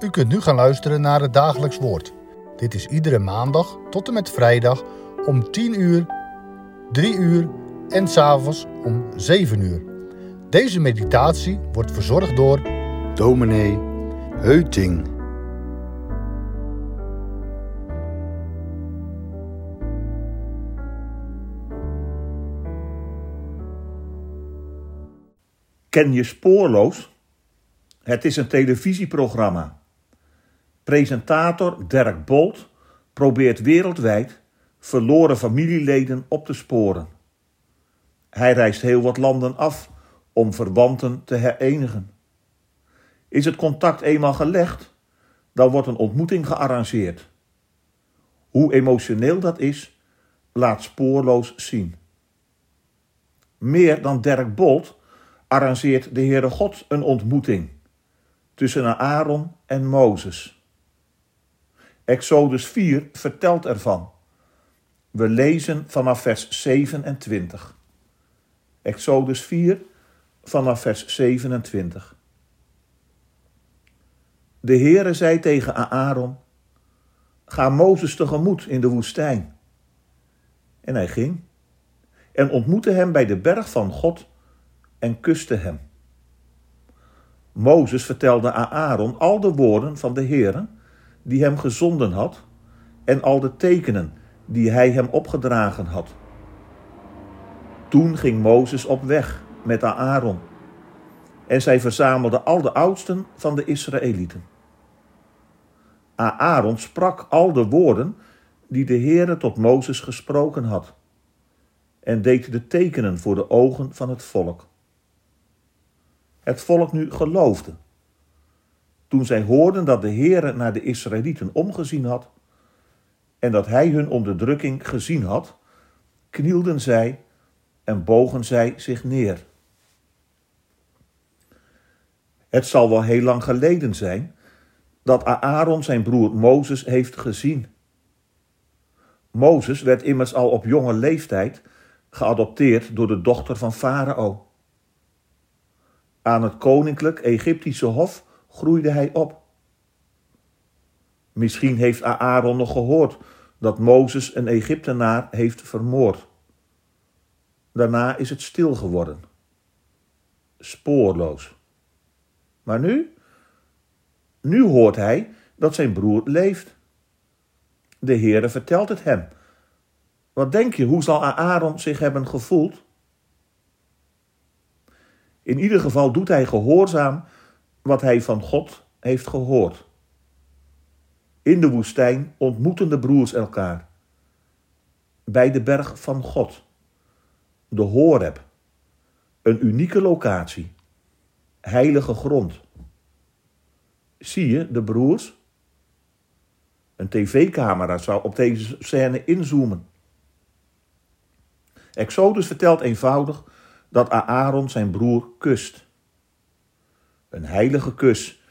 U kunt nu gaan luisteren naar het dagelijks woord. Dit is iedere maandag tot en met vrijdag om 10 uur, 3 uur en s'avonds om 7 uur. Deze meditatie wordt verzorgd door dominee Heuting. Ken je Spoorloos? Het is een televisieprogramma. Presentator Dirk Bolt probeert wereldwijd verloren familieleden op te sporen. Hij reist heel wat landen af om verwanten te herenigen. Is het contact eenmaal gelegd, dan wordt een ontmoeting gearrangeerd. Hoe emotioneel dat is, laat spoorloos zien. Meer dan Dirk Bolt arrangeert de Heere God een ontmoeting tussen Aaron en Mozes. Exodus 4 vertelt ervan. We lezen vanaf vers 27. Exodus 4 vanaf vers 27. De Heere zei tegen Aaron: Ga Mozes tegemoet in de woestijn. En hij ging en ontmoette hem bij de berg van God en kuste hem. Mozes vertelde aan Aaron al de woorden van de Heere die hem gezonden had en al de tekenen die hij hem opgedragen had. Toen ging Mozes op weg met Aaron en zij verzamelden al de oudsten van de Israëlieten. Aaron sprak al de woorden die de Heere tot Mozes gesproken had en deed de tekenen voor de ogen van het volk het volk nu geloofde. Toen zij hoorden dat de Heere naar de Israëlieten omgezien had en dat hij hun onderdrukking gezien had, knielden zij en bogen zij zich neer. Het zal wel heel lang geleden zijn dat Aaron zijn broer Mozes heeft gezien. Mozes werd immers al op jonge leeftijd geadopteerd door de dochter van Farao. Aan het koninklijk Egyptische hof groeide hij op. Misschien heeft Aaron nog gehoord dat Mozes een Egyptenaar heeft vermoord. Daarna is het stil geworden. Spoorloos. Maar nu? Nu hoort hij dat zijn broer leeft. De Heere vertelt het hem. Wat denk je, hoe zal Aaron zich hebben gevoeld? In ieder geval doet hij gehoorzaam wat hij van God heeft gehoord. In de woestijn ontmoeten de broers elkaar. Bij de berg van God, de Horeb, een unieke locatie, heilige grond. Zie je de broers? Een tv-camera zou op deze scène inzoomen. Exodus vertelt eenvoudig dat Aaron zijn broer kust. Een heilige kus,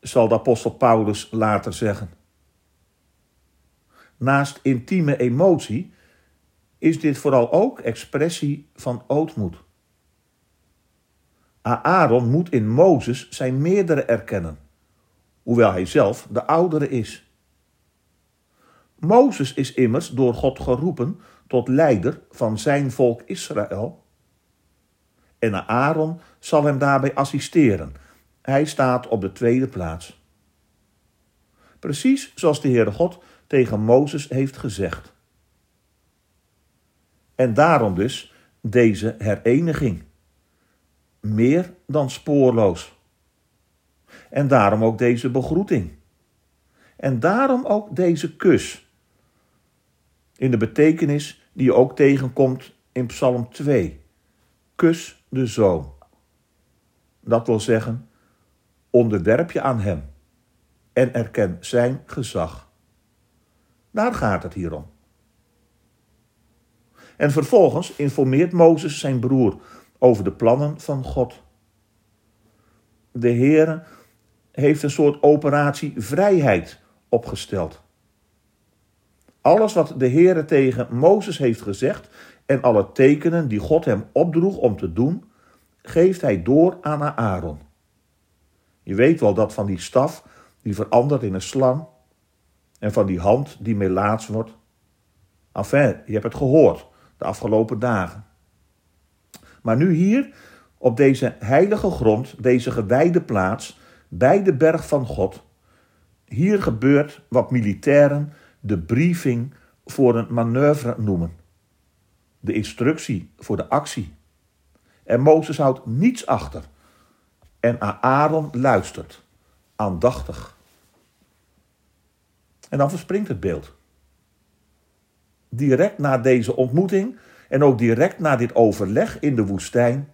zal de apostel Paulus later zeggen. Naast intieme emotie is dit vooral ook expressie van ootmoed. Aaron moet in Mozes zijn meerdere erkennen, hoewel hij zelf de oudere is. Mozes is immers door God geroepen tot leider van zijn volk Israël en Aaron zal hem daarbij assisteren. Hij staat op de tweede plaats. Precies zoals de Heere God tegen Mozes heeft gezegd. En daarom dus deze hereniging. Meer dan spoorloos. En daarom ook deze begroeting. En daarom ook deze kus. In de betekenis die je ook tegenkomt in Psalm 2. Kus de zoon. Dat wil zeggen, onderwerp je aan hem en erken zijn gezag. Daar gaat het hier om. En vervolgens informeert Mozes zijn broer over de plannen van God. De Heere heeft een soort operatie vrijheid opgesteld. Alles wat de Heere tegen Mozes heeft gezegd en alle tekenen die God hem opdroeg om te doen, geeft hij door aan Aaron. Je weet wel dat van die staf die verandert in een slang. En van die hand die melaats wordt. Enfin, je hebt het gehoord de afgelopen dagen. Maar nu hier, op deze heilige grond, deze gewijde plaats, bij de berg van God, hier gebeurt wat militairen de briefing voor een manoeuvre noemen. De instructie voor de actie. En Mozes houdt niets achter. En Aaron luistert, aandachtig. En dan verspringt het beeld. Direct na deze ontmoeting en ook direct na dit overleg in de woestijn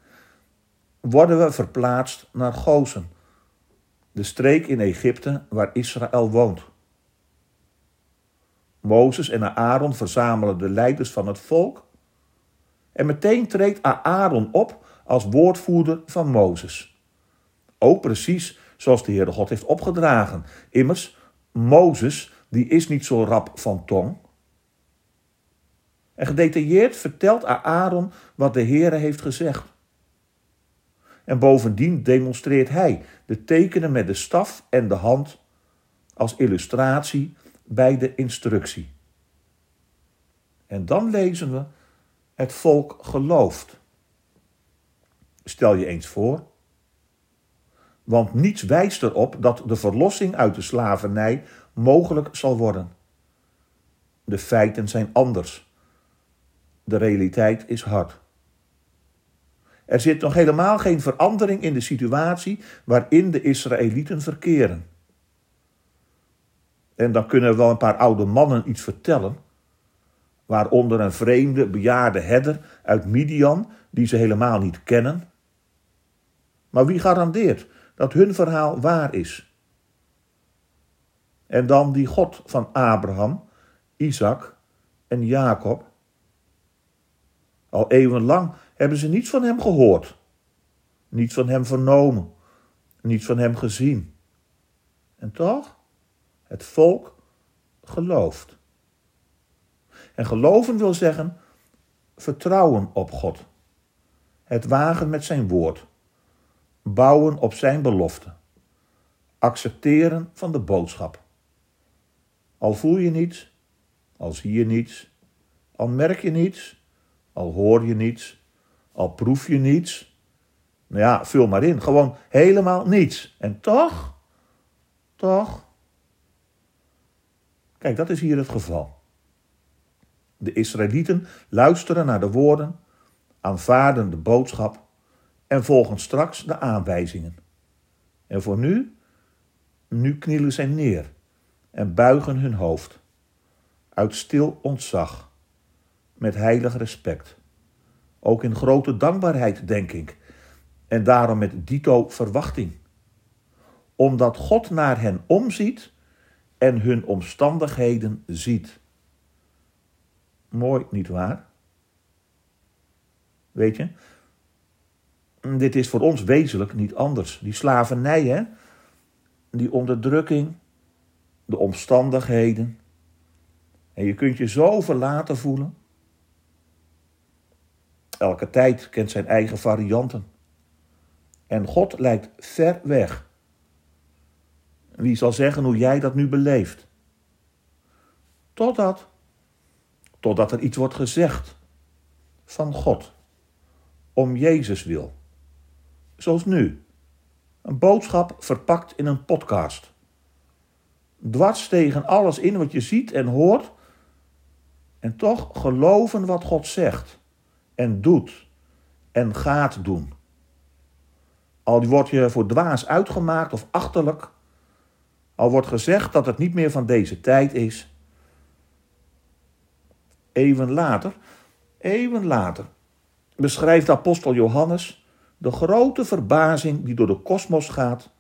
worden we verplaatst naar Gozen, de streek in Egypte waar Israël woont. Mozes en Aaron verzamelen de leiders van het volk en meteen treedt Aaron op als woordvoerder van Mozes. Ook precies zoals de Heere God heeft opgedragen. Immers, Mozes die is niet zo rap van tong. En gedetailleerd vertelt Aaron wat de Heere heeft gezegd. En bovendien demonstreert hij de tekenen met de staf en de hand als illustratie bij de instructie. En dan lezen we: Het volk gelooft. Stel je eens voor. Want niets wijst erop dat de verlossing uit de slavernij mogelijk zal worden. De feiten zijn anders. De realiteit is hard. Er zit nog helemaal geen verandering in de situatie waarin de Israëlieten verkeren. En dan kunnen wel een paar oude mannen iets vertellen, waaronder een vreemde bejaarde herder uit Midian, die ze helemaal niet kennen. Maar wie garandeert dat hun verhaal waar is? En dan die God van Abraham, Isaac en Jacob. Al eeuwenlang hebben ze niets van hem gehoord, niets van hem vernomen, niets van hem gezien. En toch, het volk gelooft. En geloven wil zeggen vertrouwen op God, het wagen met zijn woord, bouwen op zijn belofte, accepteren van de boodschap. Al voel je niets, al zie je niets, al merk je niets, al hoor je niets, al proef je niets. Nou ja, vul maar in. Gewoon helemaal niets. En toch, toch. Kijk, dat is hier het geval. De Israëlieten luisteren naar de woorden, aanvaarden de boodschap en volgen straks de aanwijzingen. En voor nu, nu knielen zij neer en buigen hun hoofd, uit stil ontzag, met heilig respect. Ook in grote dankbaarheid, denk ik. En daarom met dito verwachting. Omdat God naar hen omziet en hun omstandigheden ziet. Mooi, niet waar? Weet je? Dit is voor ons wezenlijk niet anders. Die slavernij, hè? Die onderdrukking, de omstandigheden. En je kunt je zo verlaten voelen. Elke tijd kent zijn eigen varianten. En God lijkt ver weg. Wie zal zeggen hoe jij dat nu beleeft? Totdat, totdat er iets wordt gezegd van God, om Jezus wil. Zoals nu, een boodschap verpakt in een podcast. Dwars tegen alles in wat je ziet en hoort, en toch geloven wat God zegt en doet en gaat doen. Al wordt je voor dwaas uitgemaakt of achterlijk, al wordt gezegd dat het niet meer van deze tijd is. Even later, even later, beschrijft apostel Johannes de grote verbazing die door de kosmos gaat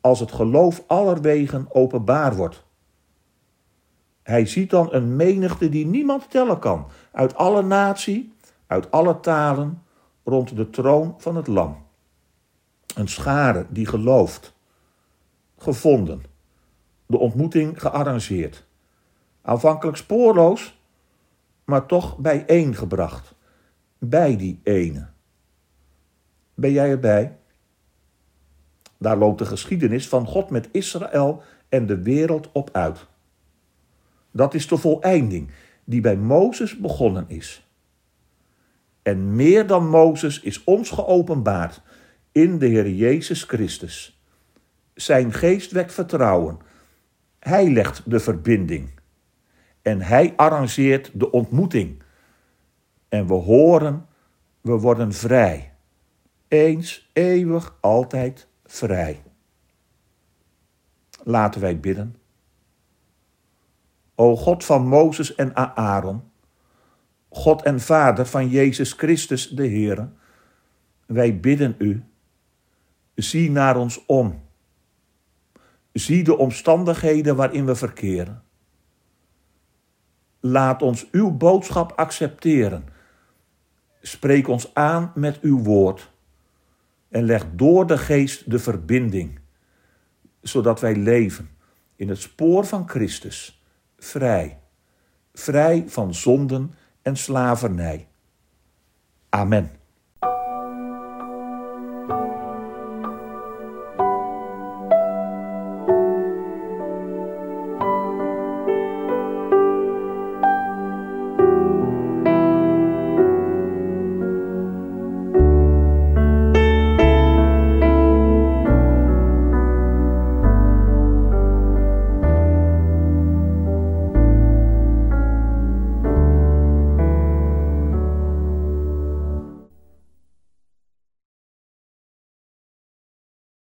als het geloof allerwegen openbaar wordt. Hij ziet dan een menigte die niemand tellen kan, uit alle natie, uit alle talen rond de troon van het lam. Een schare die gelooft. Gevonden. De ontmoeting gearrangeerd. Aanvankelijk spoorloos, maar toch bijeengebracht. Bij die ene. Ben jij erbij? Daar loopt de geschiedenis van God met Israël en de wereld op uit. Dat is de voleinding die bij Mozes begonnen is. En meer dan Mozes is ons geopenbaard in de Heer Jezus Christus. Zijn geest wekt vertrouwen. Hij legt de verbinding. En hij arrangeert de ontmoeting. En we horen, we worden vrij. Eens, eeuwig, altijd vrij. Laten wij bidden. O God van Mozes en Aaron, God en Vader van Jezus Christus de Heer, wij bidden u, zie naar ons om. Zie de omstandigheden waarin we verkeren. Laat ons uw boodschap accepteren. Spreek ons aan met uw woord en leg door de geest de verbinding, zodat wij leven in het spoor van Christus, vrij, vrij van zonden en slavernij. Amen.